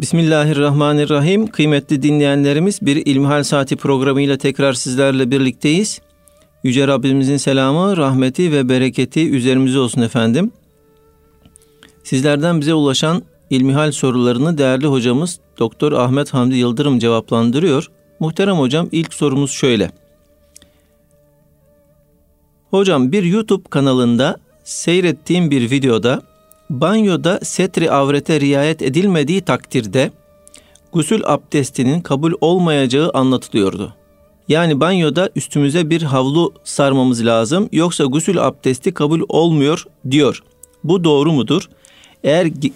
Bismillahirrahmanirrahim. Kıymetli dinleyenlerimiz bir İlmihal Saati programıyla tekrar sizlerle birlikteyiz. Yüce Rabbimizin selamı, rahmeti ve bereketi üzerimize olsun efendim. Sizlerden bize ulaşan ilmihal sorularını değerli hocamız Doktor Ahmet Hamdi Yıldırım cevaplandırıyor. Muhterem hocam ilk sorumuz şöyle. Hocam bir YouTube kanalında seyrettiğim bir videoda banyoda setri avrete riayet edilmediği takdirde gusül abdestinin kabul olmayacağı anlatılıyordu. Yani banyoda üstümüze bir havlu sarmamız lazım yoksa gusül abdesti kabul olmuyor diyor. Bu doğru mudur? Eğer ge-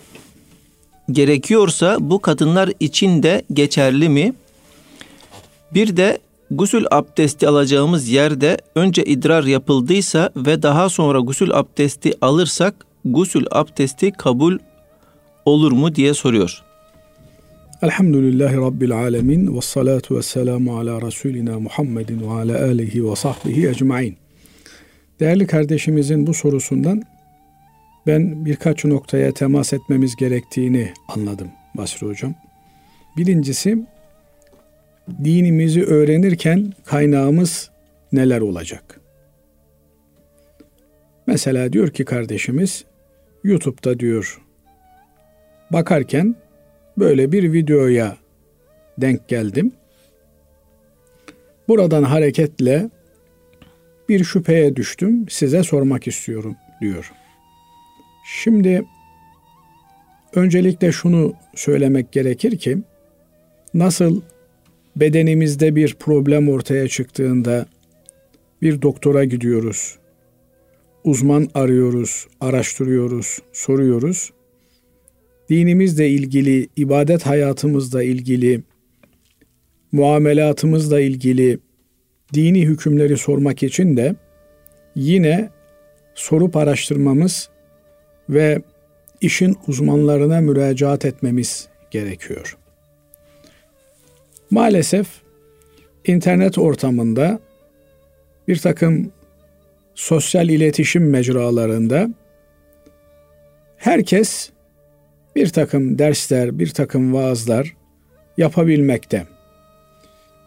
gerekiyorsa bu kadınlar için de geçerli mi? Bir de gusül abdesti alacağımız yerde önce idrar yapıldıysa ve daha sonra gusül abdesti alırsak gusül abdesti kabul olur mu diye soruyor. Elhamdülillahi Rabbil alemin ve salatu ve selamu ala Resulina Muhammedin ve ala alihi ve sahbihi ecmain. Değerli kardeşimizin bu sorusundan ben birkaç noktaya temas etmemiz gerektiğini anladım Basri Hocam. Birincisi dinimizi öğrenirken kaynağımız neler olacak? Mesela diyor ki kardeşimiz YouTube'da diyor bakarken böyle bir videoya denk geldim. Buradan hareketle bir şüpheye düştüm. Size sormak istiyorum diyor. Şimdi öncelikle şunu söylemek gerekir ki nasıl bedenimizde bir problem ortaya çıktığında bir doktora gidiyoruz. Uzman arıyoruz, araştırıyoruz, soruyoruz. Dinimizle ilgili, ibadet hayatımızla ilgili, muamelatımızla ilgili dini hükümleri sormak için de yine sorup araştırmamız ve işin uzmanlarına müracaat etmemiz gerekiyor. Maalesef internet ortamında bir takım sosyal iletişim mecralarında herkes bir takım dersler, bir takım vaazlar yapabilmekte.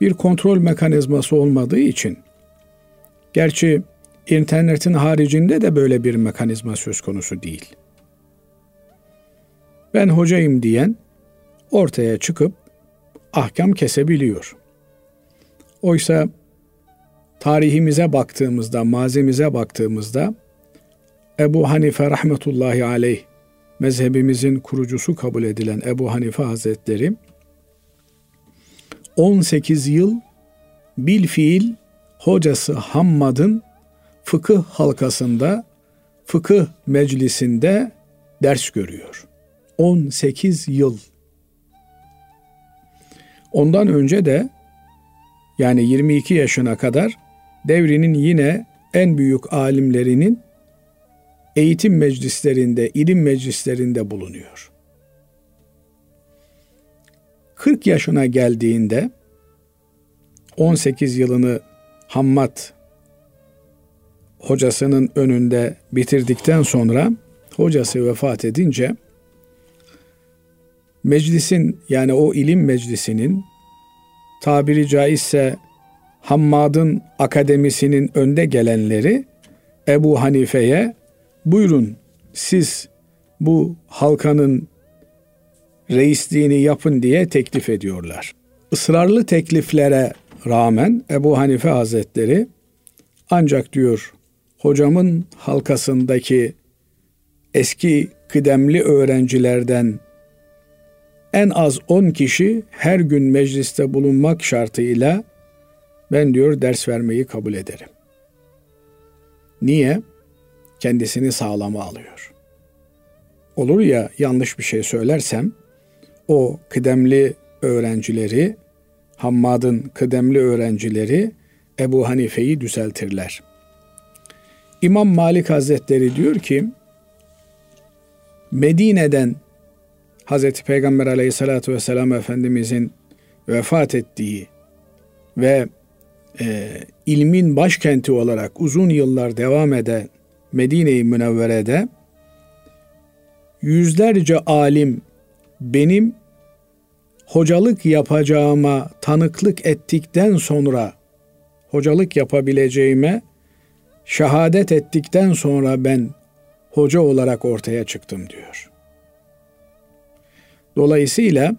Bir kontrol mekanizması olmadığı için gerçi internetin haricinde de böyle bir mekanizma söz konusu değil. Ben hocayım diyen ortaya çıkıp ahkam kesebiliyor. Oysa tarihimize baktığımızda, mazimize baktığımızda Ebu Hanife rahmetullahi aleyh mezhebimizin kurucusu kabul edilen Ebu Hanife Hazretleri 18 yıl bil fiil hocası Hammad'ın fıkıh halkasında, fıkıh meclisinde ders görüyor. 18 yıl. Ondan önce de yani 22 yaşına kadar devrinin yine en büyük alimlerinin eğitim meclislerinde, ilim meclislerinde bulunuyor. 40 yaşına geldiğinde 18 yılını Hammad hocasının önünde bitirdikten sonra hocası vefat edince meclisin yani o ilim meclisinin tabiri caizse Hammad'ın akademisinin önde gelenleri Ebu Hanife'ye buyurun siz bu halkanın reisliğini yapın diye teklif ediyorlar. Israrlı tekliflere rağmen Ebu Hanife Hazretleri ancak diyor hocamın halkasındaki eski kıdemli öğrencilerden en az 10 kişi her gün mecliste bulunmak şartıyla ben diyor ders vermeyi kabul ederim. Niye? Kendisini sağlama alıyor. Olur ya yanlış bir şey söylersem o kıdemli öğrencileri, Hammad'ın kıdemli öğrencileri Ebu Hanife'yi düzeltirler. İmam Malik Hazretleri diyor ki Medine'den Hazreti Peygamber Aleyhisselatü Vesselam Efendimizin vefat ettiği ve e, ilmin başkenti olarak uzun yıllar devam eden Medine-i Münevvere'de yüzlerce alim benim hocalık yapacağıma tanıklık ettikten sonra hocalık yapabileceğime şehadet ettikten sonra ben hoca olarak ortaya çıktım diyor. Dolayısıyla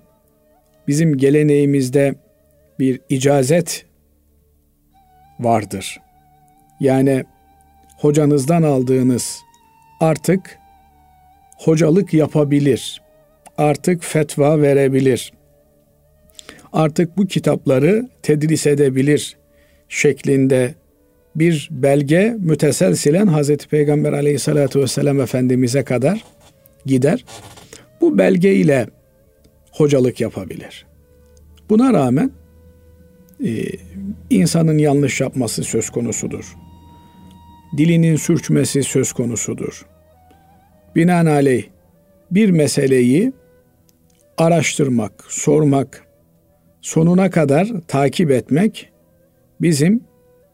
bizim geleneğimizde bir icazet vardır. Yani hocanızdan aldığınız artık hocalık yapabilir. Artık fetva verebilir. Artık bu kitapları tedris edebilir şeklinde bir belge müteselsilen Hazreti Peygamber aleyhissalatü vesselam Efendimiz'e kadar gider. Bu belge ile hocalık yapabilir. Buna rağmen insanın yanlış yapması söz konusudur. Dilinin sürçmesi söz konusudur. Binaenaleyh bir meseleyi araştırmak, sormak, sonuna kadar takip etmek bizim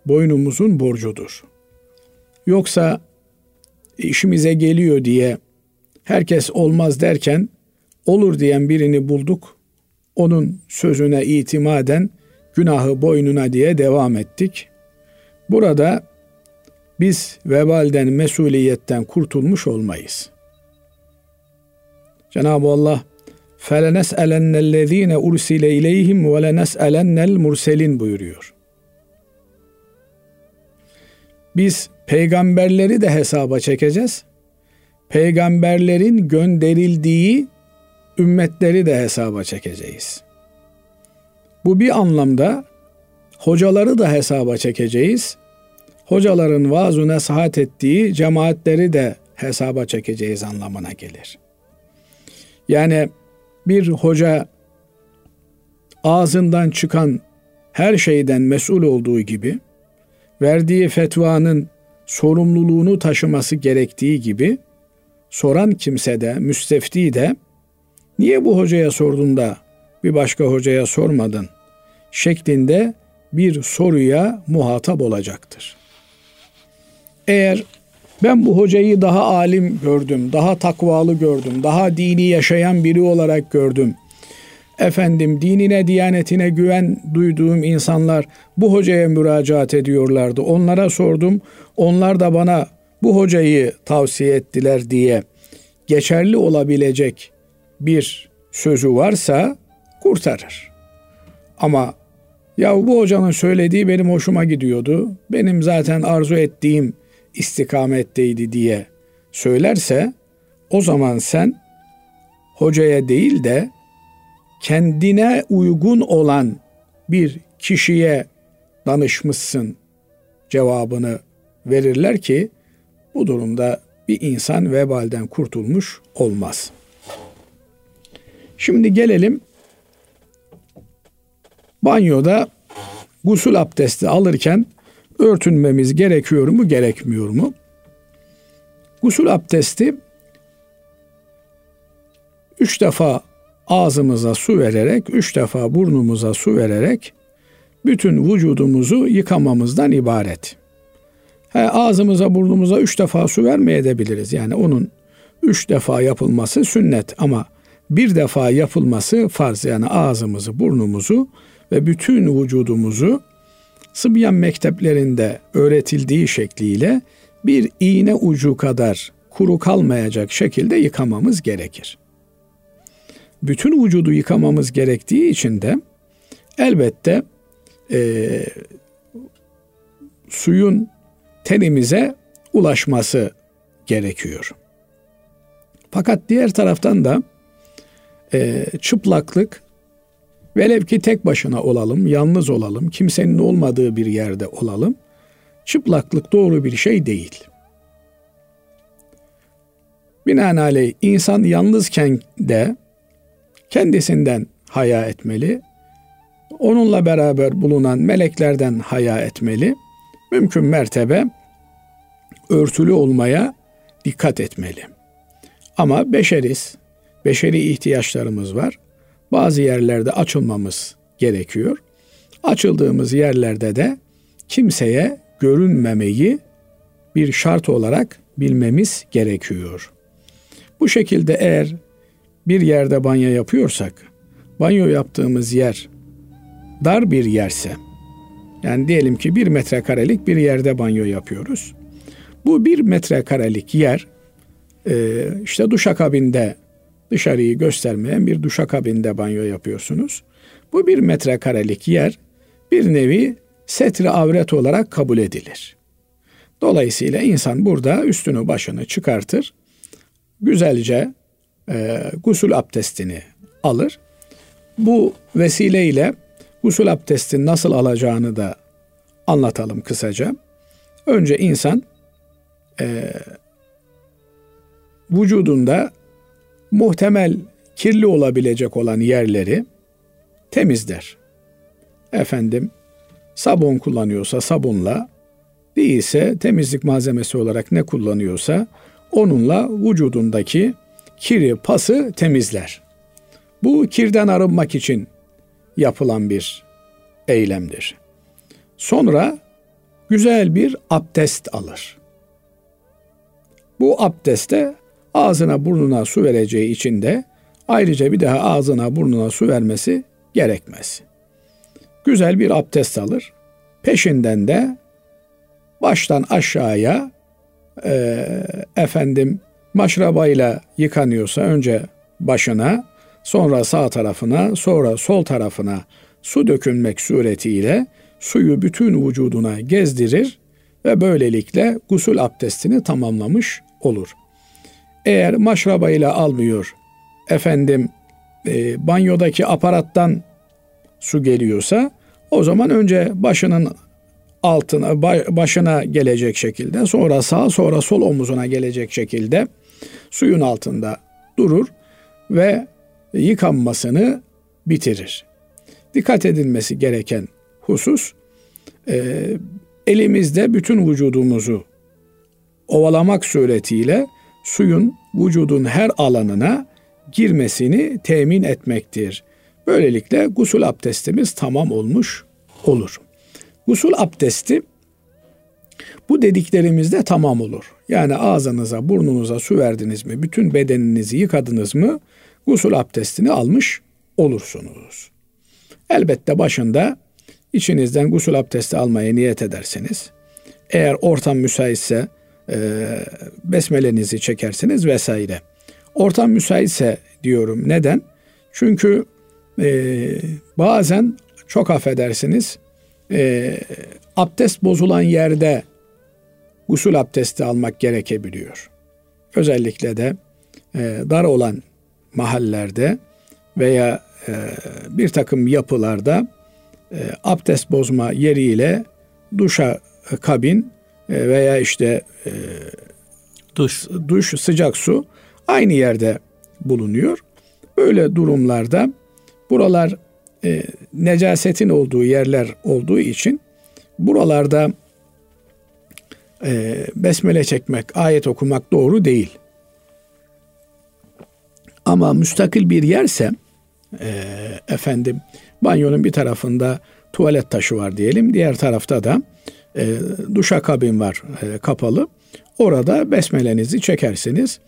boynumuzun borcudur. Yoksa işimize geliyor diye herkes olmaz derken olur diyen birini bulduk. Onun sözüne itimaden günahı boynuna diye devam ettik. Burada biz vebalden, mesuliyetten kurtulmuş olmayız. Cenab-ı Allah فَلَنَسْأَلَنَّ الَّذ۪ينَ اُرْسِلَ اِلَيْهِمْ وَلَنَسْأَلَنَّ الْمُرْسَلِينَ buyuruyor. Biz peygamberleri de hesaba çekeceğiz. Peygamberlerin gönderildiği ümmetleri de hesaba çekeceğiz. Bu bir anlamda hocaları da hesaba çekeceğiz. Hocaların vaaz nasihat ettiği cemaatleri de hesaba çekeceğiz anlamına gelir. Yani bir hoca ağzından çıkan her şeyden mesul olduğu gibi verdiği fetvanın sorumluluğunu taşıması gerektiği gibi soran kimse de müstefti de niye bu hocaya sordun da bir başka hocaya sormadın şeklinde bir soruya muhatap olacaktır. Eğer ben bu hocayı daha alim gördüm, daha takvalı gördüm, daha dini yaşayan biri olarak gördüm. Efendim dinine, diyanetine güven duyduğum insanlar bu hocaya müracaat ediyorlardı. Onlara sordum. Onlar da bana bu hocayı tavsiye ettiler diye geçerli olabilecek bir sözü varsa kurtarır. Ama ya bu hocanın söylediği benim hoşuma gidiyordu. Benim zaten arzu ettiğim istikametteydi diye söylerse o zaman sen hocaya değil de kendine uygun olan bir kişiye danışmışsın cevabını verirler ki bu durumda bir insan vebalden kurtulmuş olmaz. Şimdi gelelim banyoda gusül abdesti alırken örtünmemiz gerekiyor mu gerekmiyor mu? Gusül abdesti üç defa ağzımıza su vererek, üç defa burnumuza su vererek bütün vücudumuzu yıkamamızdan ibaret. He, ağzımıza burnumuza üç defa su vermeyebiliriz. Yani onun üç defa yapılması sünnet ama bir defa yapılması farz. Yani ağzımızı, burnumuzu ve bütün vücudumuzu Sıbyan mekteplerinde öğretildiği şekliyle bir iğne ucu kadar kuru kalmayacak şekilde yıkamamız gerekir. Bütün vücudu yıkamamız gerektiği için de elbette e, suyun tenimize ulaşması gerekiyor. Fakat diğer taraftan da e, çıplaklık Velev ki tek başına olalım, yalnız olalım, kimsenin olmadığı bir yerde olalım. Çıplaklık doğru bir şey değil. Binaenaleyh insan yalnızken de kendisinden haya etmeli. Onunla beraber bulunan meleklerden haya etmeli. Mümkün mertebe örtülü olmaya dikkat etmeli. Ama beşeriz, beşeri ihtiyaçlarımız var bazı yerlerde açılmamız gerekiyor. Açıldığımız yerlerde de kimseye görünmemeyi bir şart olarak bilmemiz gerekiyor. Bu şekilde eğer bir yerde banyo yapıyorsak, banyo yaptığımız yer dar bir yerse, yani diyelim ki bir metrekarelik bir yerde banyo yapıyoruz. Bu bir metrekarelik yer işte duşakabinde dışarıyı göstermeyen bir duşakabinde banyo yapıyorsunuz. Bu bir metrekarelik yer bir nevi setri avret olarak kabul edilir. Dolayısıyla insan burada üstünü başını çıkartır, güzelce e, gusül abdestini alır. Bu vesileyle gusül abdestini nasıl alacağını da anlatalım kısaca. Önce insan e, vücudunda muhtemel kirli olabilecek olan yerleri temizler. Efendim sabun kullanıyorsa sabunla, değilse temizlik malzemesi olarak ne kullanıyorsa onunla vücudundaki kiri, pası temizler. Bu kirden arınmak için yapılan bir eylemdir. Sonra güzel bir abdest alır. Bu abdeste ağzına burnuna su vereceği için de ayrıca bir daha ağzına burnuna su vermesi gerekmez. Güzel bir abdest alır. Peşinden de baştan aşağıya e, efendim maşrabayla yıkanıyorsa önce başına, sonra sağ tarafına, sonra sol tarafına su dökülmek suretiyle suyu bütün vücuduna gezdirir ve böylelikle gusül abdestini tamamlamış olur. Eğer maşrabayla almıyor, efendim e, banyodaki aparattan su geliyorsa o zaman önce başının altına başına gelecek şekilde sonra sağ sonra sol omuzuna gelecek şekilde suyun altında durur ve yıkanmasını bitirir. Dikkat edilmesi gereken husus e, elimizde bütün vücudumuzu ovalamak suretiyle suyun vücudun her alanına girmesini temin etmektir. Böylelikle gusül abdestimiz tamam olmuş olur. Gusül abdesti bu dediklerimizde tamam olur. Yani ağzınıza, burnunuza su verdiniz mi, bütün bedeninizi yıkadınız mı, gusül abdestini almış olursunuz. Elbette başında içinizden gusül abdesti almaya niyet ederseniz, eğer ortam müsaitse e, besmelenizi çekersiniz vesaire. Ortam müsaitse diyorum. Neden? Çünkü e, bazen çok affedersiniz e, abdest bozulan yerde usul abdesti almak gerekebiliyor. Özellikle de e, dar olan mahallerde veya e, bir takım yapılarda e, abdest bozma yeriyle duşa kabin e, veya işte e, duş. duş sıcak su aynı yerde bulunuyor. Böyle durumlarda buralar e, necasetin olduğu yerler olduğu için buralarda e, besmele çekmek, ayet okumak doğru değil. Ama müstakil bir yerse e, efendim banyonun bir tarafında tuvalet taşı var diyelim, diğer tarafta da e, duşakabin var e, kapalı. Orada besmelenizi çekersiniz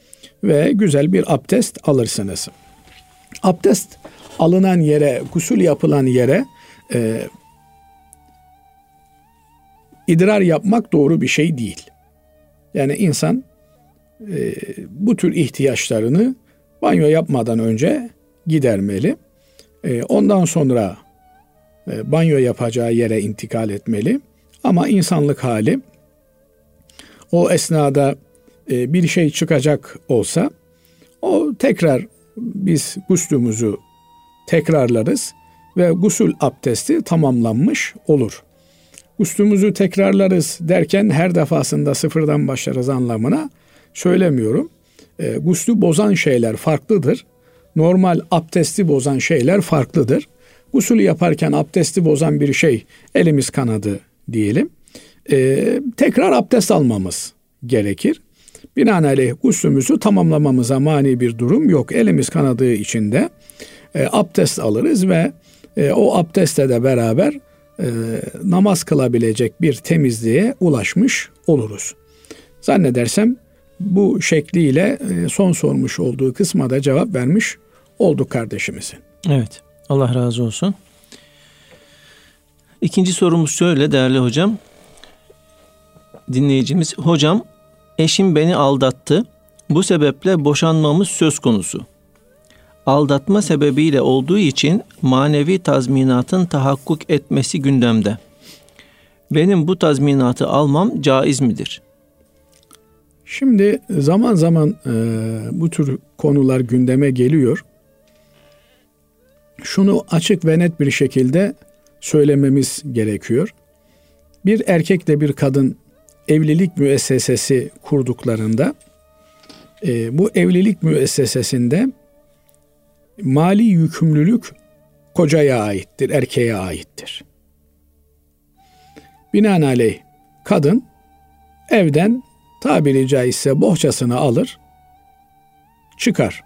ve güzel bir abdest alırsınız. Abdest alınan yere, gusül yapılan yere e, idrar yapmak doğru bir şey değil. Yani insan e, bu tür ihtiyaçlarını banyo yapmadan önce gidermeli. E, ondan sonra e, banyo yapacağı yere intikal etmeli. Ama insanlık hali o esnada e, bir şey çıkacak olsa o tekrar biz guslümüzü tekrarlarız ve gusül abdesti tamamlanmış olur. Guslümüzü tekrarlarız derken her defasında sıfırdan başlarız anlamına söylemiyorum. E, guslü bozan şeyler farklıdır. Normal abdesti bozan şeyler farklıdır. Gusül yaparken abdesti bozan bir şey elimiz kanadı diyelim. E, tekrar abdest almamız gerekir. Binaenaleyh guslümüzü tamamlamamıza mani bir durum yok. Elimiz kanadığı için de e, abdest alırız ve e, o abdestle de beraber e, namaz kılabilecek bir temizliğe ulaşmış oluruz. Zannedersem bu şekliyle e, son sormuş olduğu kısma da cevap vermiş olduk kardeşimizin. Evet. Allah razı olsun. İkinci sorumuz şöyle değerli hocam. Dinleyicimiz, hocam eşim beni aldattı. Bu sebeple boşanmamız söz konusu. Aldatma sebebiyle olduğu için manevi tazminatın tahakkuk etmesi gündemde. Benim bu tazminatı almam caiz midir? Şimdi zaman zaman e, bu tür konular gündeme geliyor. Şunu açık ve net bir şekilde söylememiz gerekiyor. Bir erkekle bir kadın evlilik müessesesi kurduklarında e, bu evlilik müessesesinde mali yükümlülük kocaya aittir, erkeğe aittir. Binaenaleyh kadın evden tabiri caizse bohçasını alır, çıkar.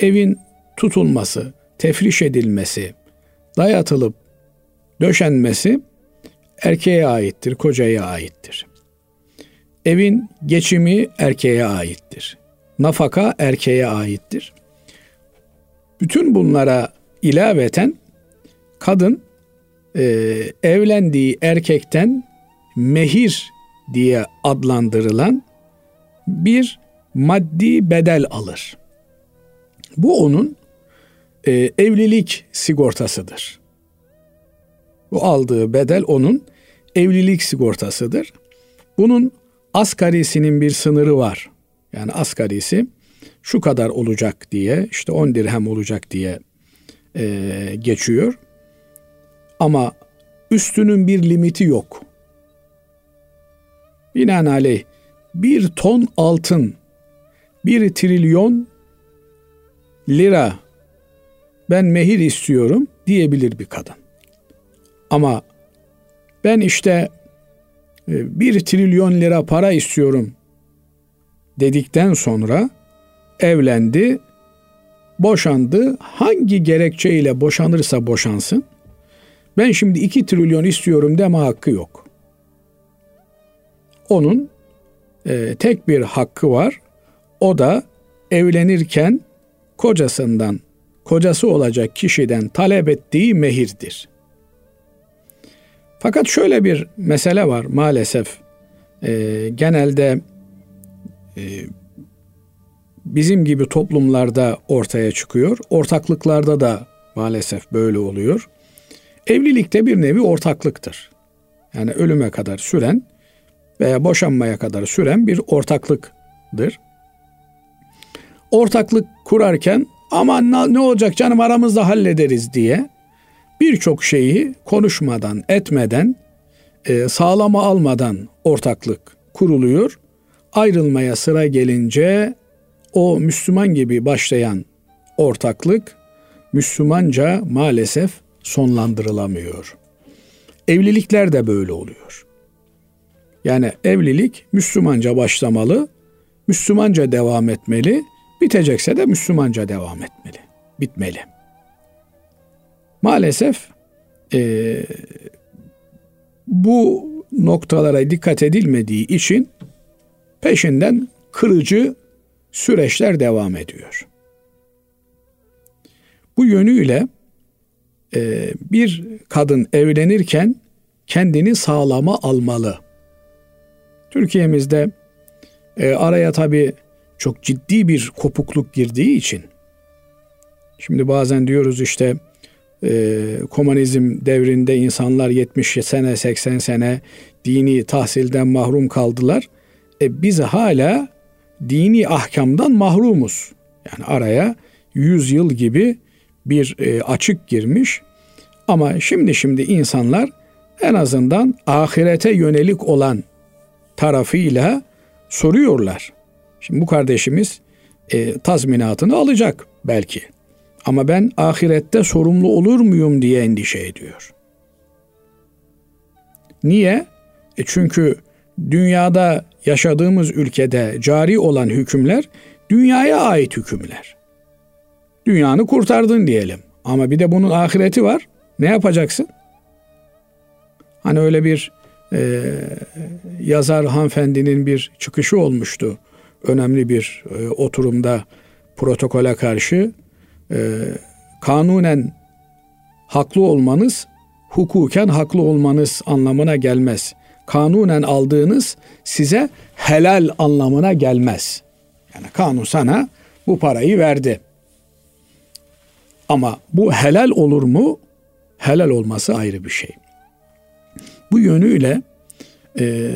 Evin tutulması, tefriş edilmesi, dayatılıp döşenmesi erkeğe aittir, kocaya aittir. Evin geçimi erkeğe aittir. Nafaka erkeğe aittir. Bütün bunlara ilaveten kadın e, evlendiği erkekten mehir diye adlandırılan bir maddi bedel alır. Bu onun e, evlilik sigortasıdır. Bu aldığı bedel onun evlilik sigortasıdır. Bunun asgarisinin bir sınırı var. Yani asgarisi şu kadar olacak diye işte 10 dirhem olacak diye e, geçiyor. Ama üstünün bir limiti yok. Binaenaleyh bir ton altın, bir trilyon lira ben mehir istiyorum diyebilir bir kadın. Ama ben işte e, bir trilyon lira para istiyorum dedikten sonra evlendi, boşandı. Hangi gerekçeyle boşanırsa boşansın. Ben şimdi iki trilyon istiyorum deme hakkı yok. Onun e, tek bir hakkı var. O da evlenirken kocasından, kocası olacak kişiden talep ettiği mehirdir. Fakat şöyle bir mesele var maalesef. E, genelde e, bizim gibi toplumlarda ortaya çıkıyor. Ortaklıklarda da maalesef böyle oluyor. Evlilikte bir nevi ortaklıktır. Yani ölüme kadar süren veya boşanmaya kadar süren bir ortaklıktır. Ortaklık kurarken aman ne olacak canım aramızda hallederiz diye birçok şeyi konuşmadan, etmeden, e, sağlama almadan ortaklık kuruluyor. Ayrılmaya sıra gelince o Müslüman gibi başlayan ortaklık Müslümanca maalesef sonlandırılamıyor. Evlilikler de böyle oluyor. Yani evlilik Müslümanca başlamalı, Müslümanca devam etmeli, bitecekse de Müslümanca devam etmeli, bitmeli. Maalesef e, bu noktalara dikkat edilmediği için peşinden kırıcı süreçler devam ediyor. Bu yönüyle e, bir kadın evlenirken kendini sağlama almalı. Türkiye'mizde e, araya tabi çok ciddi bir kopukluk girdiği için şimdi bazen diyoruz işte e, komünizm devrinde insanlar 70 sene 80 sene dini tahsilden mahrum kaldılar. E, biz hala dini ahkamdan mahrumuz. Yani araya 100 yıl gibi bir e, açık girmiş. Ama şimdi şimdi insanlar en azından ahirete yönelik olan tarafıyla soruyorlar. Şimdi bu kardeşimiz e, tazminatını alacak belki. Ama ben ahirette sorumlu olur muyum diye endişe ediyor. Niye? E çünkü dünyada yaşadığımız ülkede cari olan hükümler dünyaya ait hükümler. Dünyanı kurtardın diyelim. Ama bir de bunun ahireti var. Ne yapacaksın? Hani öyle bir e, yazar hanımefendinin bir çıkışı olmuştu. Önemli bir e, oturumda protokole karşı e, kanunen haklı olmanız hukuken haklı olmanız anlamına gelmez. Kanunen aldığınız size helal anlamına gelmez. Yani kanun sana bu parayı verdi. Ama bu helal olur mu? Helal olması ayrı bir şey. Bu yönüyle e,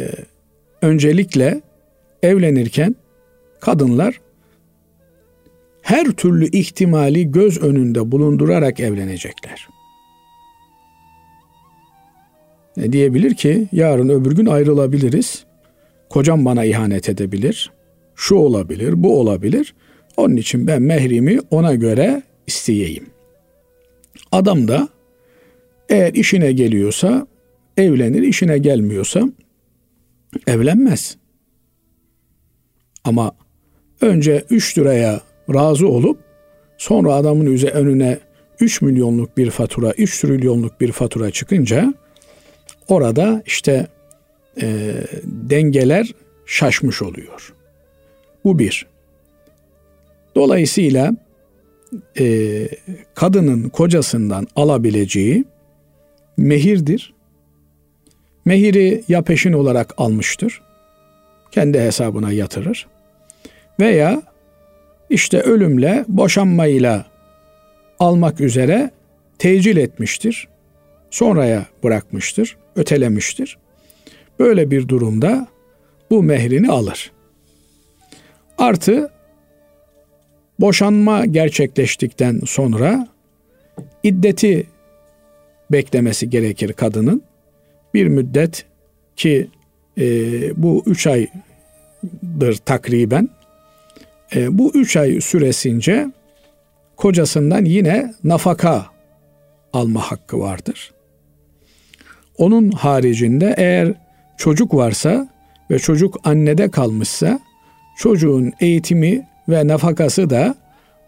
öncelikle evlenirken kadınlar her türlü ihtimali göz önünde bulundurarak evlenecekler. Ne diyebilir ki yarın öbür gün ayrılabiliriz. Kocam bana ihanet edebilir. Şu olabilir, bu olabilir. Onun için ben mehrimi ona göre isteyeyim. Adam da eğer işine geliyorsa evlenir, işine gelmiyorsa evlenmez. Ama önce 3 liraya razı olup sonra adamın üzerine önüne 3 milyonluk bir fatura, 3 trilyonluk bir fatura çıkınca orada işte e, dengeler şaşmış oluyor. Bu bir. Dolayısıyla e, kadının kocasından alabileceği mehirdir. Mehiri ya peşin olarak almıştır, kendi hesabına yatırır veya işte ölümle, boşanmayla almak üzere tecil etmiştir. Sonraya bırakmıştır, ötelemiştir. Böyle bir durumda bu mehrini alır. Artı boşanma gerçekleştikten sonra iddeti beklemesi gerekir kadının. Bir müddet ki e, bu üç aydır takriben e, bu üç ay süresince kocasından yine nafaka alma hakkı vardır. Onun haricinde eğer çocuk varsa ve çocuk annede kalmışsa çocuğun eğitimi ve nafakası da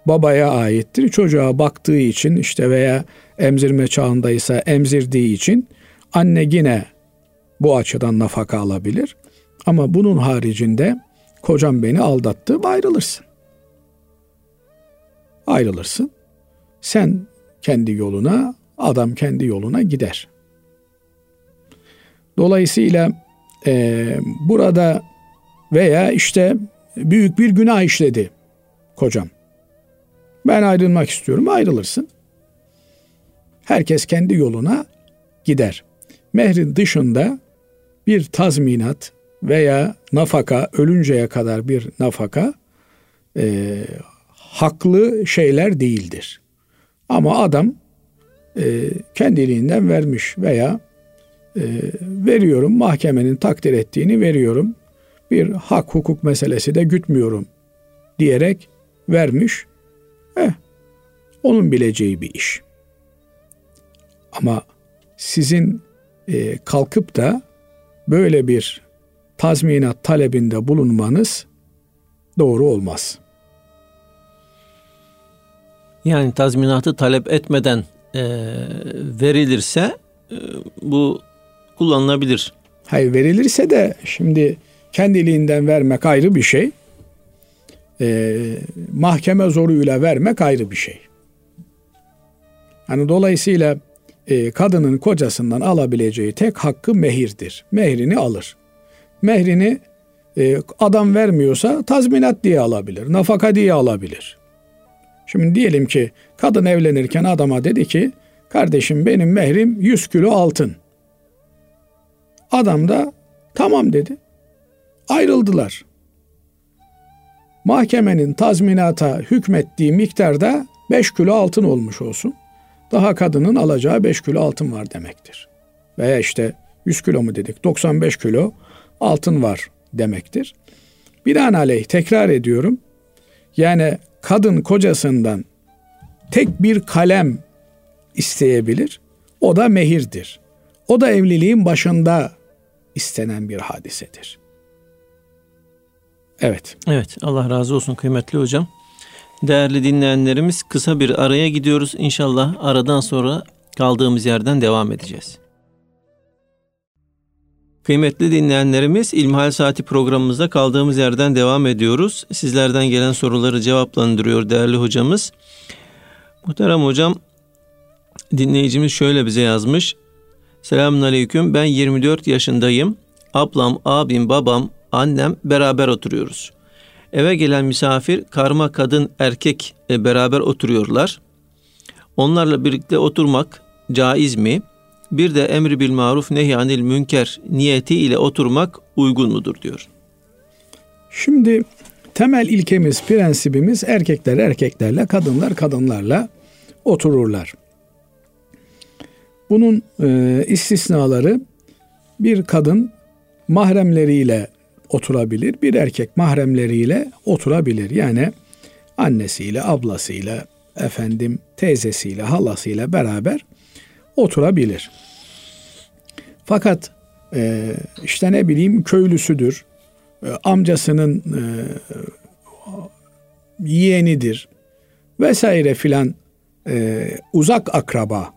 babaya aittir. Çocuğa baktığı için işte veya emzirme çağındaysa emzirdiği için anne yine bu açıdan nafaka alabilir. Ama bunun haricinde kocam beni aldattı ayrılırsın. Ayrılırsın. Sen kendi yoluna, adam kendi yoluna gider. Dolayısıyla e, burada veya işte büyük bir günah işledi kocam. Ben ayrılmak istiyorum. Ayrılırsın. Herkes kendi yoluna gider. Mehrin dışında bir tazminat veya nafaka, ölünceye kadar bir nafaka e, haklı şeyler değildir. Ama adam e, kendiliğinden vermiş veya e, veriyorum mahkemenin takdir ettiğini veriyorum. Bir hak hukuk meselesi de gütmüyorum diyerek vermiş. Eh, onun bileceği bir iş. Ama sizin e, kalkıp da böyle bir tazminat talebinde bulunmanız doğru olmaz. Yani tazminatı talep etmeden e, verilirse e, bu kullanılabilir. Hayır verilirse de şimdi kendiliğinden vermek ayrı bir şey. E, mahkeme zoruyla vermek ayrı bir şey. Hani dolayısıyla e, kadının kocasından alabileceği tek hakkı mehirdir. Mehrini alır. Mehrini e, adam vermiyorsa tazminat diye alabilir, nafaka diye alabilir. Şimdi diyelim ki kadın evlenirken adama dedi ki kardeşim benim mehrim 100 kilo altın. Adam da tamam dedi. Ayrıldılar. Mahkemenin tazminata hükmettiği miktarda 5 kilo altın olmuş olsun. Daha kadının alacağı 5 kilo altın var demektir. Veya işte 100 kilo mu dedik 95 kilo altın var demektir. Binaenaleyh tekrar ediyorum. Yani kadın kocasından tek bir kalem isteyebilir. O da mehirdir. O da evliliğin başında istenen bir hadisedir. Evet. Evet Allah razı olsun kıymetli hocam. Değerli dinleyenlerimiz kısa bir araya gidiyoruz. İnşallah aradan sonra kaldığımız yerden devam edeceğiz. Kıymetli dinleyenlerimiz İlmihal Saati programımızda kaldığımız yerden devam ediyoruz. Sizlerden gelen soruları cevaplandırıyor değerli hocamız. Muhterem hocam dinleyicimiz şöyle bize yazmış. Selamun Aleyküm ben 24 yaşındayım. Ablam, abim, babam, annem beraber oturuyoruz. Eve gelen misafir karma kadın erkek e, beraber oturuyorlar. Onlarla birlikte oturmak caiz mi? Bir de emri bil maruf nehyanil münker niyeti ile oturmak uygun mudur diyor. Şimdi temel ilkemiz, prensibimiz erkekler erkeklerle, kadınlar kadınlarla otururlar. Bunun e, istisnaları bir kadın mahremleriyle oturabilir, bir erkek mahremleriyle oturabilir. Yani annesiyle, ablasıyla, efendim teyzesiyle, halasıyla beraber oturabilir. Fakat e, işte ne bileyim köylüsüdür, e, amcasının e, yeğenidir vesaire filan e, uzak akraba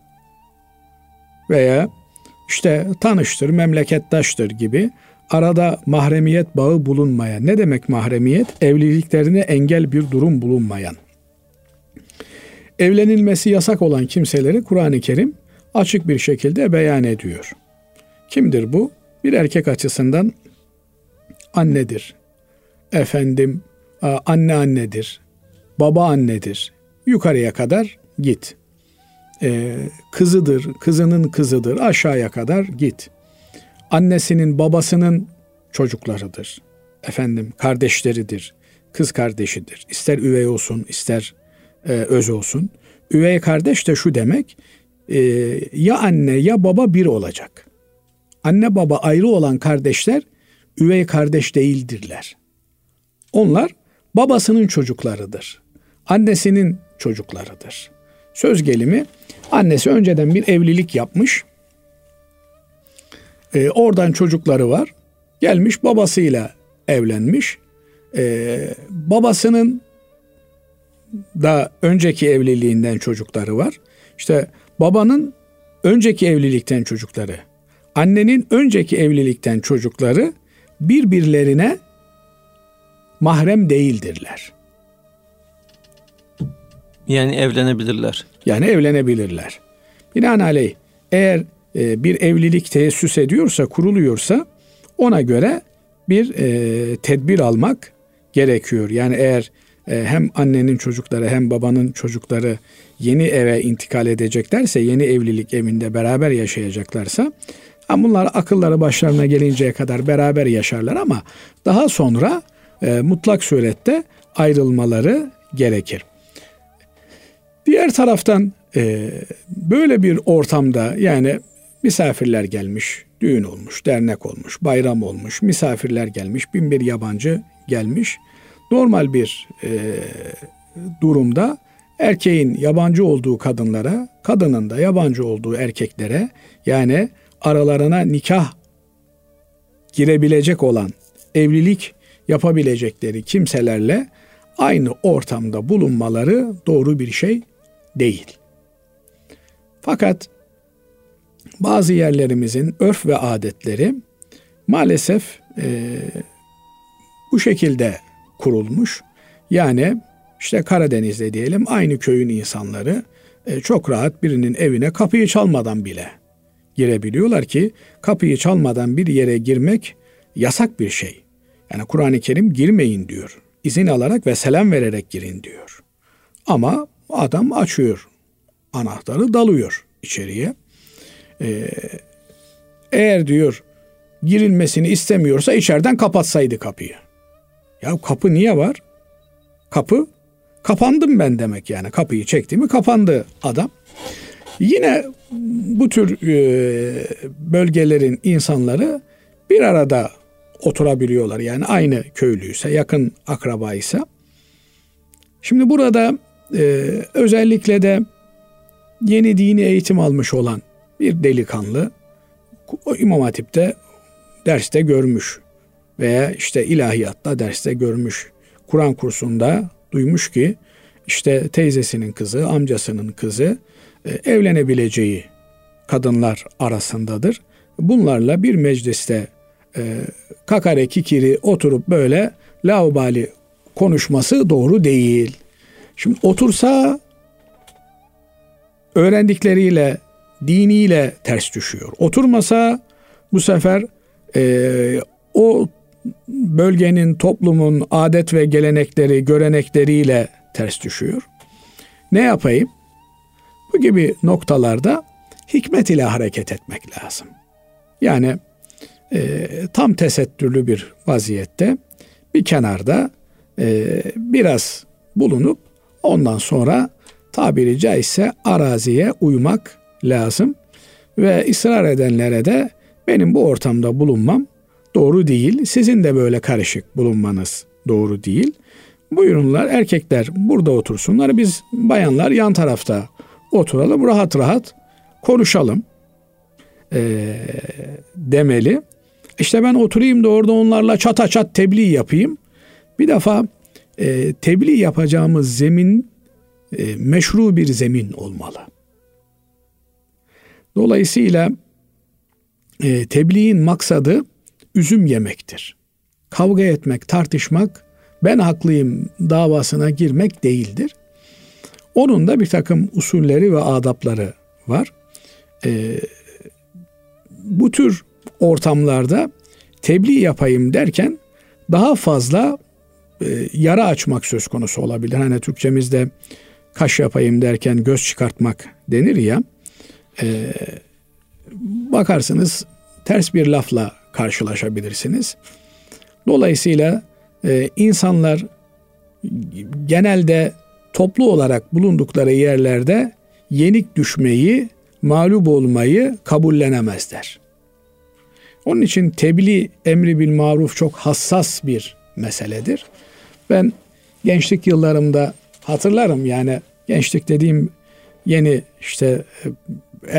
veya işte tanıştır, memlekettaştır gibi arada mahremiyet bağı bulunmayan. Ne demek mahremiyet? Evliliklerine engel bir durum bulunmayan. Evlenilmesi yasak olan kimseleri Kur'an-ı Kerim açık bir şekilde beyan ediyor. Kimdir bu? Bir erkek açısından annedir. Efendim anne annedir. Baba annedir. Yukarıya kadar git. Ee, kızıdır, kızının kızıdır. Aşağıya kadar git. Annesinin, babasının çocuklarıdır. Efendim kardeşleridir. Kız kardeşidir. İster üvey olsun, ister e, öz olsun. Üvey kardeş de şu demek, e, ya anne ya baba bir olacak. Anne baba ayrı olan kardeşler üvey kardeş değildirler. Onlar babasının çocuklarıdır. Annesinin çocuklarıdır. Söz gelimi annesi önceden bir evlilik yapmış. E, oradan çocukları var. Gelmiş babasıyla evlenmiş. E, babasının da önceki evliliğinden çocukları var. İşte babanın önceki evlilikten çocukları, annenin önceki evlilikten çocukları birbirlerine mahrem değildirler. Yani evlenebilirler. Yani evlenebilirler. Binaenaleyh eğer e, bir evlilik teessüs ediyorsa, kuruluyorsa ona göre bir e, tedbir almak gerekiyor. Yani eğer hem annenin çocukları hem babanın çocukları yeni eve intikal edeceklerse, yeni evlilik evinde beraber yaşayacaklarsa bunlar akılları başlarına gelinceye kadar beraber yaşarlar ama daha sonra e, mutlak surette ayrılmaları gerekir. Diğer taraftan e, böyle bir ortamda yani misafirler gelmiş, düğün olmuş, dernek olmuş, bayram olmuş, misafirler gelmiş, bin bir yabancı gelmiş. Normal bir e, durumda erkeğin yabancı olduğu kadınlara, kadının da yabancı olduğu erkeklere yani aralarına nikah girebilecek olan, evlilik yapabilecekleri kimselerle aynı ortamda bulunmaları doğru bir şey değil. Fakat bazı yerlerimizin örf ve adetleri maalesef e, bu şekilde kurulmuş. Yani işte Karadeniz'de diyelim aynı köyün insanları e, çok rahat birinin evine kapıyı çalmadan bile girebiliyorlar ki kapıyı çalmadan bir yere girmek yasak bir şey. Yani Kur'an-ı Kerim girmeyin diyor. İzin alarak ve selam vererek girin diyor. Ama adam açıyor anahtarı dalıyor içeriye. Ee, eğer diyor girilmesini istemiyorsa içeriden kapatsaydı kapıyı. Ya kapı niye var? Kapı kapandım ben demek yani. Kapıyı çekti mi kapandı adam. Yine bu tür e, bölgelerin insanları bir arada oturabiliyorlar. Yani aynı köylüyse, yakın akrabaysa. Şimdi burada e, özellikle de yeni dini eğitim almış olan bir delikanlı İmam Hatip'te derste görmüş veya işte ilahiyatta derste görmüş. Kur'an kursunda duymuş ki işte teyzesinin kızı, amcasının kızı e, evlenebileceği kadınlar arasındadır. Bunlarla bir mecliste e, kakare kikiri oturup böyle laubali konuşması doğru değil. Şimdi otursa öğrendikleriyle, diniyle ters düşüyor. Oturmasa bu sefer e, o bölgenin, toplumun adet ve gelenekleri, görenekleriyle ters düşüyor. Ne yapayım? Bu gibi noktalarda hikmet ile hareket etmek lazım. Yani e, tam tesettürlü bir vaziyette bir kenarda e, biraz bulunup ondan sonra tabiri caizse araziye uymak lazım. Ve ısrar edenlere de benim bu ortamda bulunmam doğru değil. Sizin de böyle karışık bulunmanız doğru değil. Buyurunlar erkekler burada otursunlar. Biz bayanlar yan tarafta oturalım rahat rahat konuşalım e, demeli. İşte ben oturayım da orada onlarla çata çat tebliğ yapayım. Bir defa e, tebliğ yapacağımız zemin e, meşru bir zemin olmalı. Dolayısıyla e, tebliğin maksadı üzüm yemektir. Kavga etmek, tartışmak, ben haklıyım davasına girmek değildir. Onun da bir takım usulleri ve adapları var. E, bu tür ortamlarda tebliğ yapayım derken daha fazla e, yara açmak söz konusu olabilir. Hani Türkçemizde kaş yapayım derken göz çıkartmak denir ya. E, bakarsınız ters bir lafla karşılaşabilirsiniz. Dolayısıyla e, insanlar genelde toplu olarak bulundukları yerlerde yenik düşmeyi, mağlup olmayı kabullenemezler. Onun için tebliğ emri bil maruf çok hassas bir meseledir. Ben gençlik yıllarımda hatırlarım yani gençlik dediğim yeni işte e,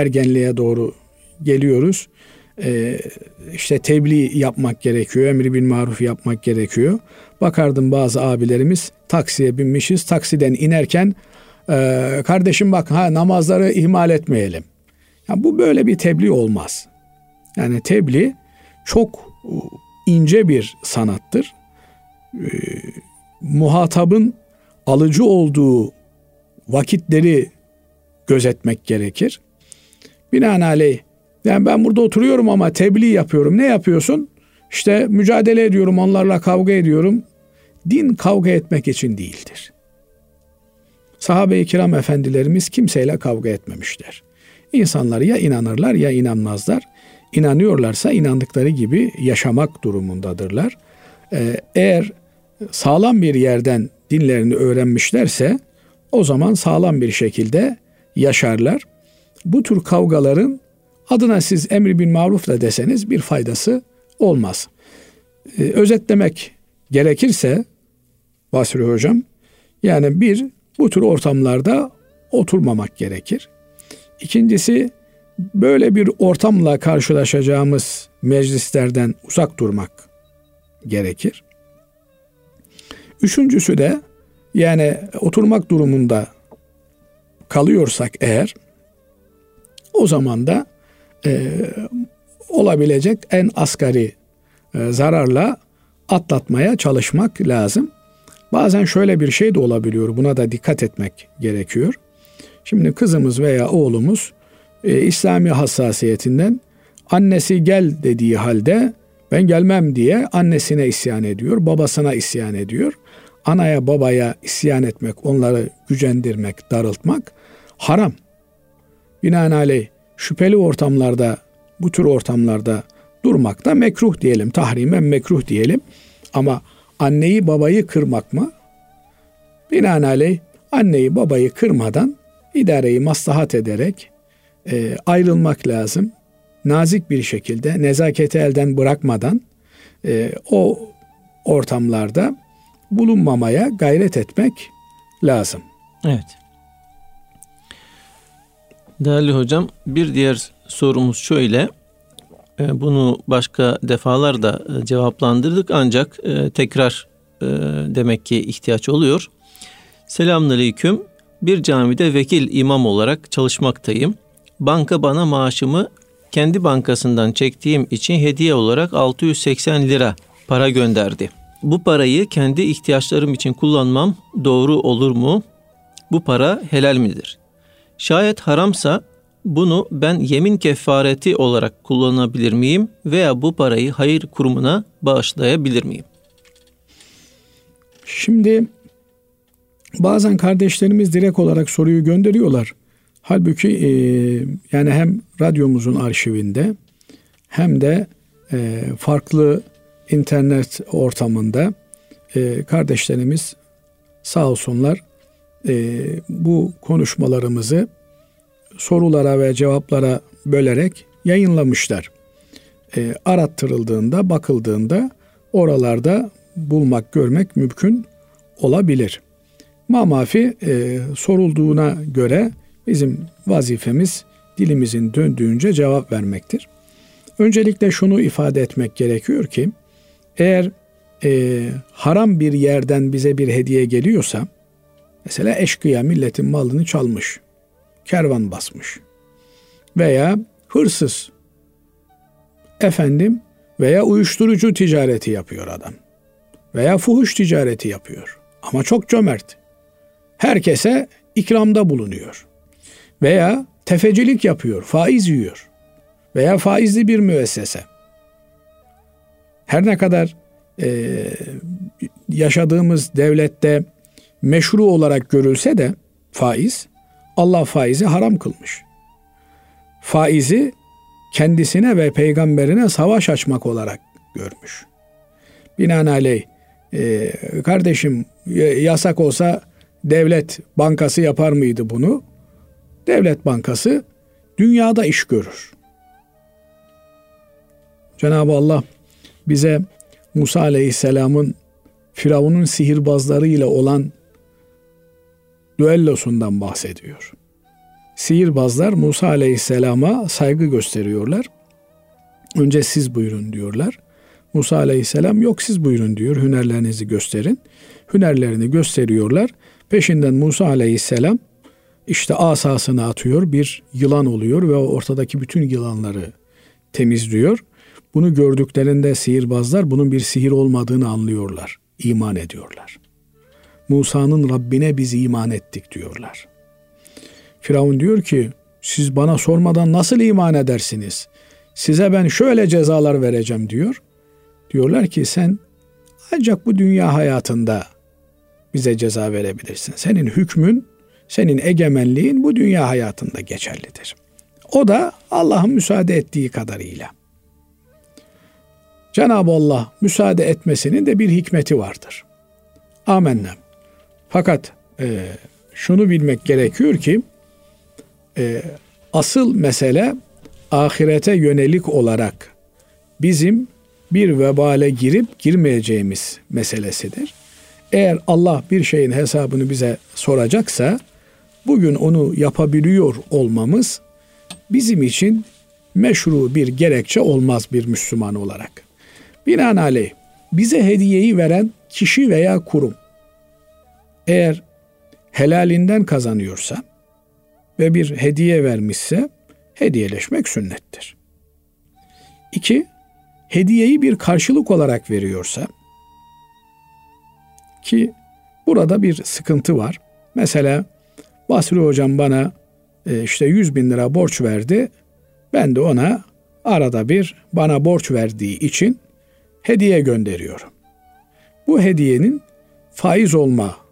ergenliğe doğru geliyoruz. Ee, işte tebliğ yapmak gerekiyor, emri bil maruf yapmak gerekiyor. Bakardım bazı abilerimiz taksiye binmişiz. Taksiden inerken e, kardeşim bak ha namazları ihmal etmeyelim. Ya bu böyle bir tebliğ olmaz. Yani tebliğ çok ince bir sanattır. E, muhatabın alıcı olduğu vakitleri gözetmek gerekir. Binaenaleyh yani ben burada oturuyorum ama tebliğ yapıyorum. Ne yapıyorsun? İşte mücadele ediyorum, onlarla kavga ediyorum. Din kavga etmek için değildir. Sahabe-i kiram efendilerimiz kimseyle kavga etmemişler. İnsanlar ya inanırlar ya inanmazlar. İnanıyorlarsa inandıkları gibi yaşamak durumundadırlar. Ee, eğer sağlam bir yerden dinlerini öğrenmişlerse o zaman sağlam bir şekilde yaşarlar. Bu tür kavgaların adına siz emri bin maruf da deseniz bir faydası olmaz. Ee, özetlemek gerekirse Basri Hocam yani bir bu tür ortamlarda oturmamak gerekir. İkincisi böyle bir ortamla karşılaşacağımız meclislerden uzak durmak gerekir. Üçüncüsü de yani oturmak durumunda kalıyorsak eğer o zaman da e, olabilecek en asgari e, zararla atlatmaya çalışmak lazım. Bazen şöyle bir şey de olabiliyor. Buna da dikkat etmek gerekiyor. Şimdi kızımız veya oğlumuz e, İslami hassasiyetinden annesi gel dediği halde ben gelmem diye annesine isyan ediyor, babasına isyan ediyor. Anaya babaya isyan etmek, onları gücendirmek, darıltmak haram. Binaenaleyh şüpheli ortamlarda, bu tür ortamlarda durmak da mekruh diyelim, tahrime mekruh diyelim. Ama anneyi babayı kırmak mı? Binaenaleyh anneyi babayı kırmadan idareyi maslahat ederek e, ayrılmak lazım. Nazik bir şekilde nezaketi elden bırakmadan e, o ortamlarda bulunmamaya gayret etmek lazım. Evet. Değerli hocam bir diğer sorumuz şöyle. E, bunu başka defalarda e, cevaplandırdık ancak e, tekrar demek ki ihtiyaç oluyor. Selamünaleyküm. Bir camide vekil imam olarak çalışmaktayım. Banka bana maaşımı kendi bankasından çektiğim için hediye olarak 680 lira para gönderdi. Bu parayı kendi ihtiyaçlarım için kullanmam doğru olur mu? Bu para helal midir? Şayet haramsa bunu ben yemin kefareti olarak kullanabilir miyim veya bu parayı hayır kurumuna bağışlayabilir miyim? Şimdi bazen kardeşlerimiz direkt olarak soruyu gönderiyorlar. Halbuki e, yani hem radyomuzun arşivinde hem de e, farklı internet ortamında e, kardeşlerimiz sağ olsunlar e, bu konuşmalarımızı sorulara ve cevaplara bölerek yayınlamışlar. E, arattırıldığında, bakıldığında oralarda bulmak, görmek mümkün olabilir. Mamafi e, sorulduğuna göre bizim vazifemiz dilimizin döndüğünce cevap vermektir. Öncelikle şunu ifade etmek gerekiyor ki eğer e, haram bir yerden bize bir hediye geliyorsa mesela eşkıya milletin malını çalmış, kervan basmış veya hırsız efendim veya uyuşturucu ticareti yapıyor adam veya fuhuş ticareti yapıyor ama çok cömert. Herkese ikramda bulunuyor. Veya tefecilik yapıyor, faiz yiyor. Veya faizli bir müessese. Her ne kadar e, yaşadığımız devlette meşru olarak görülse de faiz, Allah faizi haram kılmış. Faizi kendisine ve peygamberine savaş açmak olarak görmüş. Binaenaleyh e, kardeşim yasak olsa devlet bankası yapar mıydı bunu? Devlet bankası dünyada iş görür. Cenab-ı Allah bize Musa Aleyhisselam'ın Firavun'un sihirbazlarıyla olan düellosundan bahsediyor. Sihirbazlar Musa Aleyhisselam'a saygı gösteriyorlar. Önce siz buyurun diyorlar. Musa Aleyhisselam yok siz buyurun diyor. Hünerlerinizi gösterin. Hünerlerini gösteriyorlar. Peşinden Musa Aleyhisselam işte asasını atıyor. Bir yılan oluyor ve ortadaki bütün yılanları temizliyor. Bunu gördüklerinde sihirbazlar bunun bir sihir olmadığını anlıyorlar. iman ediyorlar. Musa'nın Rabbine biz iman ettik diyorlar. Firavun diyor ki siz bana sormadan nasıl iman edersiniz? Size ben şöyle cezalar vereceğim diyor. Diyorlar ki sen ancak bu dünya hayatında bize ceza verebilirsin. Senin hükmün, senin egemenliğin bu dünya hayatında geçerlidir. O da Allah'ın müsaade ettiği kadarıyla. Cenab-ı Allah müsaade etmesinin de bir hikmeti vardır. Amenna. Fakat e, şunu bilmek gerekiyor ki e, asıl mesele ahirete yönelik olarak bizim bir vebale girip girmeyeceğimiz meselesidir. Eğer Allah bir şeyin hesabını bize soracaksa bugün onu yapabiliyor olmamız bizim için meşru bir gerekçe olmaz bir Müslüman olarak. Binaenaleyh bize hediyeyi veren kişi veya kurum eğer helalinden kazanıyorsa ve bir hediye vermişse hediyeleşmek sünnettir. İki, hediyeyi bir karşılık olarak veriyorsa ki burada bir sıkıntı var. Mesela Basri hocam bana e, işte 100 bin lira borç verdi. Ben de ona arada bir bana borç verdiği için hediye gönderiyorum. Bu hediyenin faiz olma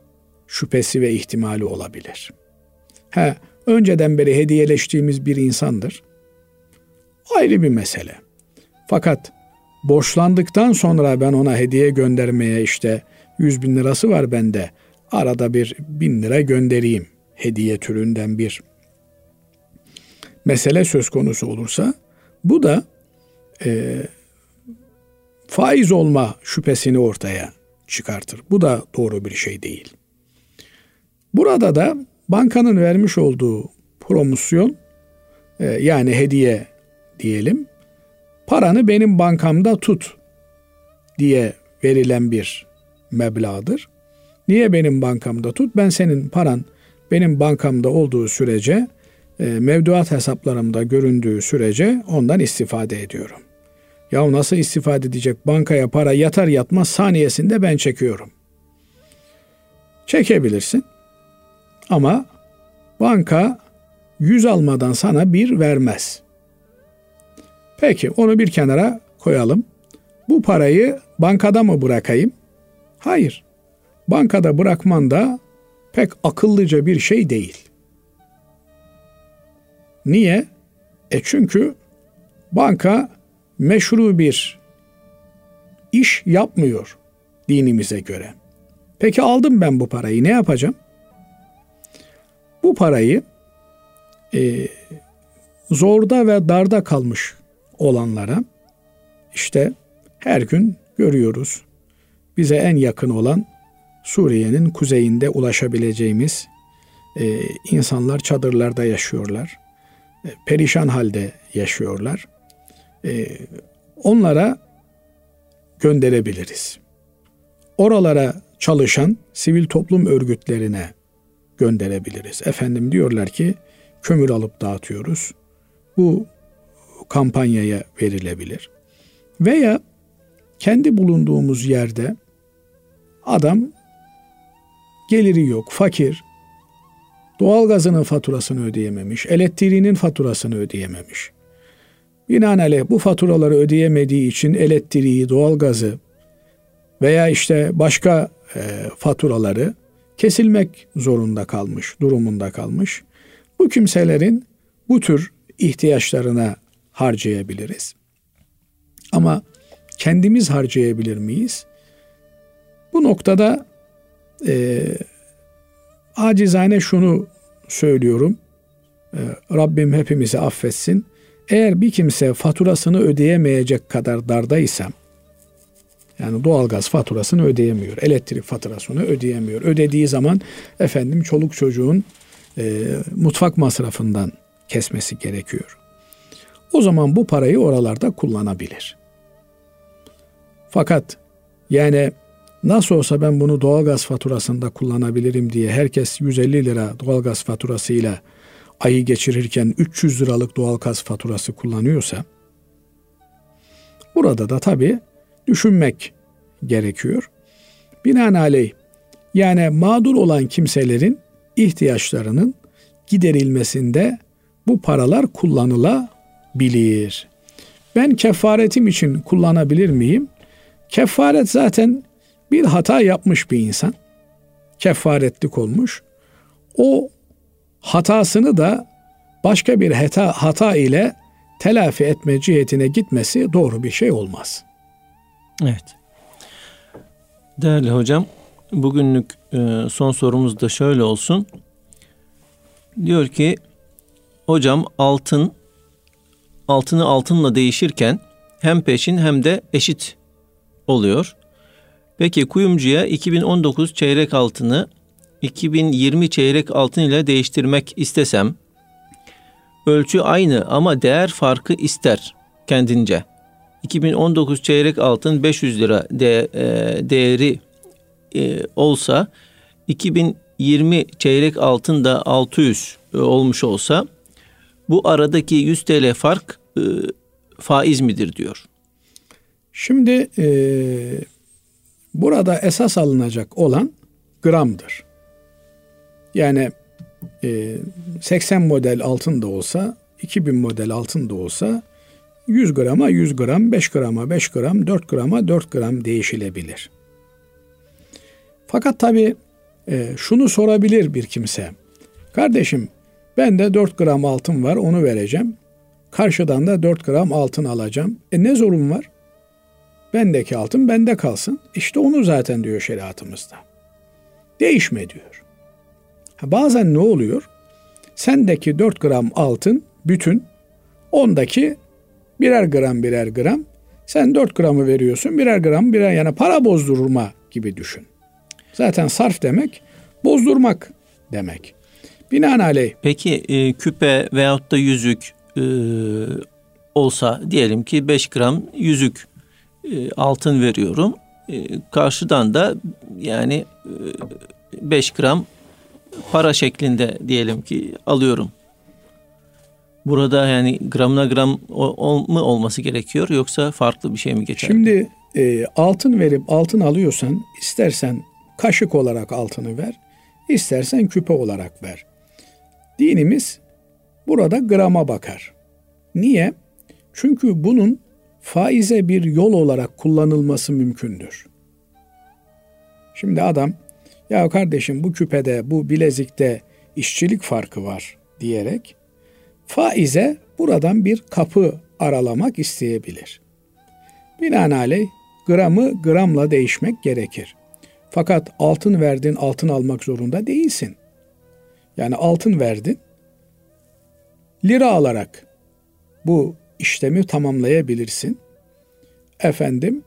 şüphesi ve ihtimali olabilir. Ha, önceden beri hediyeleştiğimiz bir insandır. Ayrı bir mesele. Fakat borçlandıktan sonra ben ona hediye göndermeye işte 100 bin lirası var bende. Arada bir bin lira göndereyim. Hediye türünden bir mesele söz konusu olursa bu da e, faiz olma şüphesini ortaya çıkartır. Bu da doğru bir şey değil. Burada da bankanın vermiş olduğu promosyon e, yani hediye diyelim paranı benim bankamda tut diye verilen bir meblağdır. Niye benim bankamda tut? Ben senin paran benim bankamda olduğu sürece e, mevduat hesaplarımda göründüğü sürece ondan istifade ediyorum. Ya nasıl istifade edecek? Bankaya para yatar yatmaz saniyesinde ben çekiyorum. Çekebilirsin. Ama banka yüz almadan sana bir vermez. Peki onu bir kenara koyalım. Bu parayı bankada mı bırakayım? Hayır. Bankada bırakman da pek akıllıca bir şey değil. Niye? E çünkü banka meşru bir iş yapmıyor dinimize göre. Peki aldım ben bu parayı ne yapacağım? Bu parayı e, zorda ve darda kalmış olanlara işte her gün görüyoruz. Bize en yakın olan Suriye'nin kuzeyinde ulaşabileceğimiz e, insanlar çadırlarda yaşıyorlar. E, perişan halde yaşıyorlar. E, onlara gönderebiliriz. Oralara çalışan sivil toplum örgütlerine gönderebiliriz. Efendim diyorlar ki kömür alıp dağıtıyoruz. Bu kampanyaya verilebilir. Veya kendi bulunduğumuz yerde adam geliri yok, fakir, doğalgazının faturasını ödeyememiş, elektriğinin faturasını ödeyememiş. Binaenaleyh bu faturaları ödeyemediği için elektriği, doğalgazı veya işte başka e, faturaları kesilmek zorunda kalmış, durumunda kalmış. Bu kimselerin bu tür ihtiyaçlarına harcayabiliriz. Ama kendimiz harcayabilir miyiz? Bu noktada e, acizane şunu söylüyorum. E, Rabbim hepimizi affetsin. Eğer bir kimse faturasını ödeyemeyecek kadar dardaysa, yani doğalgaz faturasını ödeyemiyor, elektrik faturasını ödeyemiyor. Ödediği zaman efendim çoluk çocuğun e, mutfak masrafından kesmesi gerekiyor. O zaman bu parayı oralarda kullanabilir. Fakat yani nasıl olsa ben bunu doğalgaz faturasında kullanabilirim diye herkes 150 lira doğalgaz faturasıyla ayı geçirirken 300 liralık doğalgaz faturası kullanıyorsa burada da tabii düşünmek gerekiyor. Binaenaleyh yani mağdur olan kimselerin ihtiyaçlarının giderilmesinde bu paralar kullanılabilir. Ben kefaretim için kullanabilir miyim? Kefaret zaten bir hata yapmış bir insan. Kefaretlik olmuş. O hatasını da başka bir hata, hata ile telafi etme cihetine gitmesi doğru bir şey olmaz. Evet. Değerli hocam, bugünlük e, son sorumuz da şöyle olsun. Diyor ki, hocam altın, altını altınla değişirken hem peşin hem de eşit oluyor. Peki kuyumcuya 2019 çeyrek altını 2020 çeyrek altın ile değiştirmek istesem ölçü aynı ama değer farkı ister kendince. 2019 çeyrek altın 500 lira de, e, değeri e, olsa 2020 çeyrek altın da 600 e, olmuş olsa bu aradaki 100 TL fark e, faiz midir diyor. Şimdi e, burada esas alınacak olan gramdır. Yani e, 80 model altın da olsa, 2000 model altın da olsa 100 grama 100 gram, 5 grama 5 gram, 4 grama 4 gram değişilebilir. Fakat tabi e, şunu sorabilir bir kimse. Kardeşim ben de 4 gram altın var onu vereceğim. Karşıdan da 4 gram altın alacağım. E ne zorun var? Bendeki altın bende kalsın. İşte onu zaten diyor şeriatımızda. Değişme diyor. Bazen ne oluyor? Sendeki 4 gram altın bütün, ondaki birer gram birer gram. Sen 4 gramı veriyorsun, birer gram birer yani para bozdurma gibi düşün. Zaten sarf demek bozdurmak demek. Binaenaleyh. Peki e, küpe veyahut da yüzük e, olsa diyelim ki 5 gram yüzük e, altın veriyorum. E, karşıdan da yani e, 5 gram para şeklinde diyelim ki alıyorum. Burada yani gramına gram mı olması gerekiyor yoksa farklı bir şey mi geçer? Şimdi e, altın verip altın alıyorsan istersen kaşık olarak altını ver, istersen küpe olarak ver. Dinimiz burada grama bakar. Niye? Çünkü bunun faize bir yol olarak kullanılması mümkündür. Şimdi adam ya kardeşim bu küpede, bu bilezikte işçilik farkı var diyerek faize buradan bir kapı aralamak isteyebilir. Binaenaleyh gramı gramla değişmek gerekir. Fakat altın verdin, altın almak zorunda değilsin. Yani altın verdin, lira alarak bu işlemi tamamlayabilirsin. Efendim,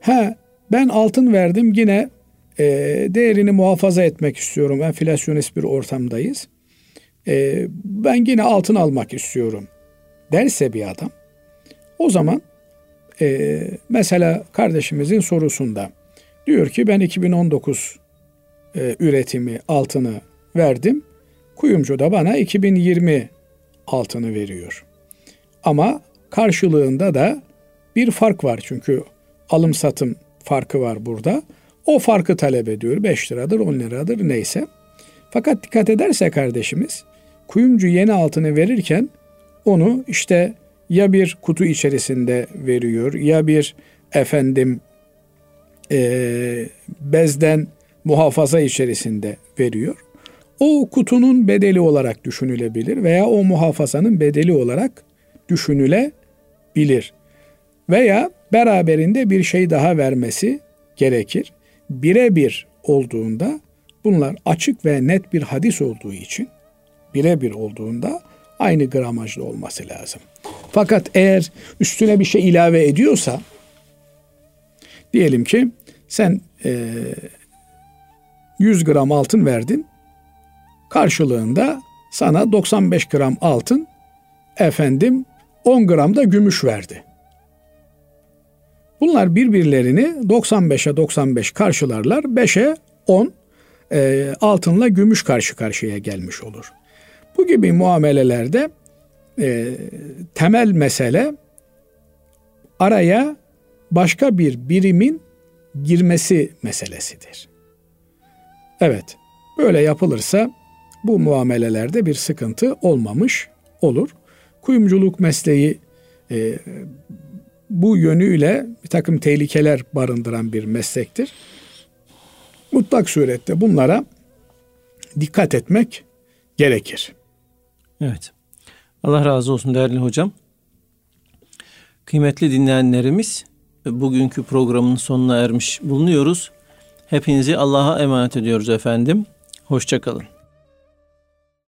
ha ben altın verdim yine e, değerini muhafaza etmek istiyorum. Enflasyonist bir ortamdayız. E, ben yine altın almak istiyorum derse bir adam, o zaman e, mesela kardeşimizin sorusunda diyor ki ben 2019 e, üretimi altını verdim. Kuyumcu da bana 2020 altını veriyor. Ama karşılığında da bir fark var çünkü alım satım farkı var burada. O farkı talep ediyor. 5 liradır, 10 liradır neyse. Fakat dikkat ederse kardeşimiz kuyumcu yeni altını verirken onu işte ya bir kutu içerisinde veriyor ya bir efendim e, bezden muhafaza içerisinde veriyor. O kutunun bedeli olarak düşünülebilir veya o muhafazanın bedeli olarak düşünülebilir. Veya beraberinde bir şey daha vermesi gerekir. Birebir olduğunda bunlar açık ve net bir hadis olduğu için birebir olduğunda aynı gramajda olması lazım. Fakat eğer üstüne bir şey ilave ediyorsa diyelim ki sen e, 100 gram altın verdin. Karşılığında sana 95 gram altın efendim 10 gram da gümüş verdi. Bunlar birbirlerini 95'e 95 karşılarlar. 5'e 10 e, altınla gümüş karşı karşıya gelmiş olur. Bu gibi muamelelerde e, temel mesele araya başka bir birimin girmesi meselesidir. Evet, böyle yapılırsa bu muamelelerde bir sıkıntı olmamış olur. Kuyumculuk mesleği e, bu yönüyle bir takım tehlikeler barındıran bir meslektir. Mutlak surette bunlara dikkat etmek gerekir. Evet. Allah razı olsun değerli hocam. Kıymetli dinleyenlerimiz bugünkü programın sonuna ermiş bulunuyoruz. Hepinizi Allah'a emanet ediyoruz efendim. Hoşçakalın.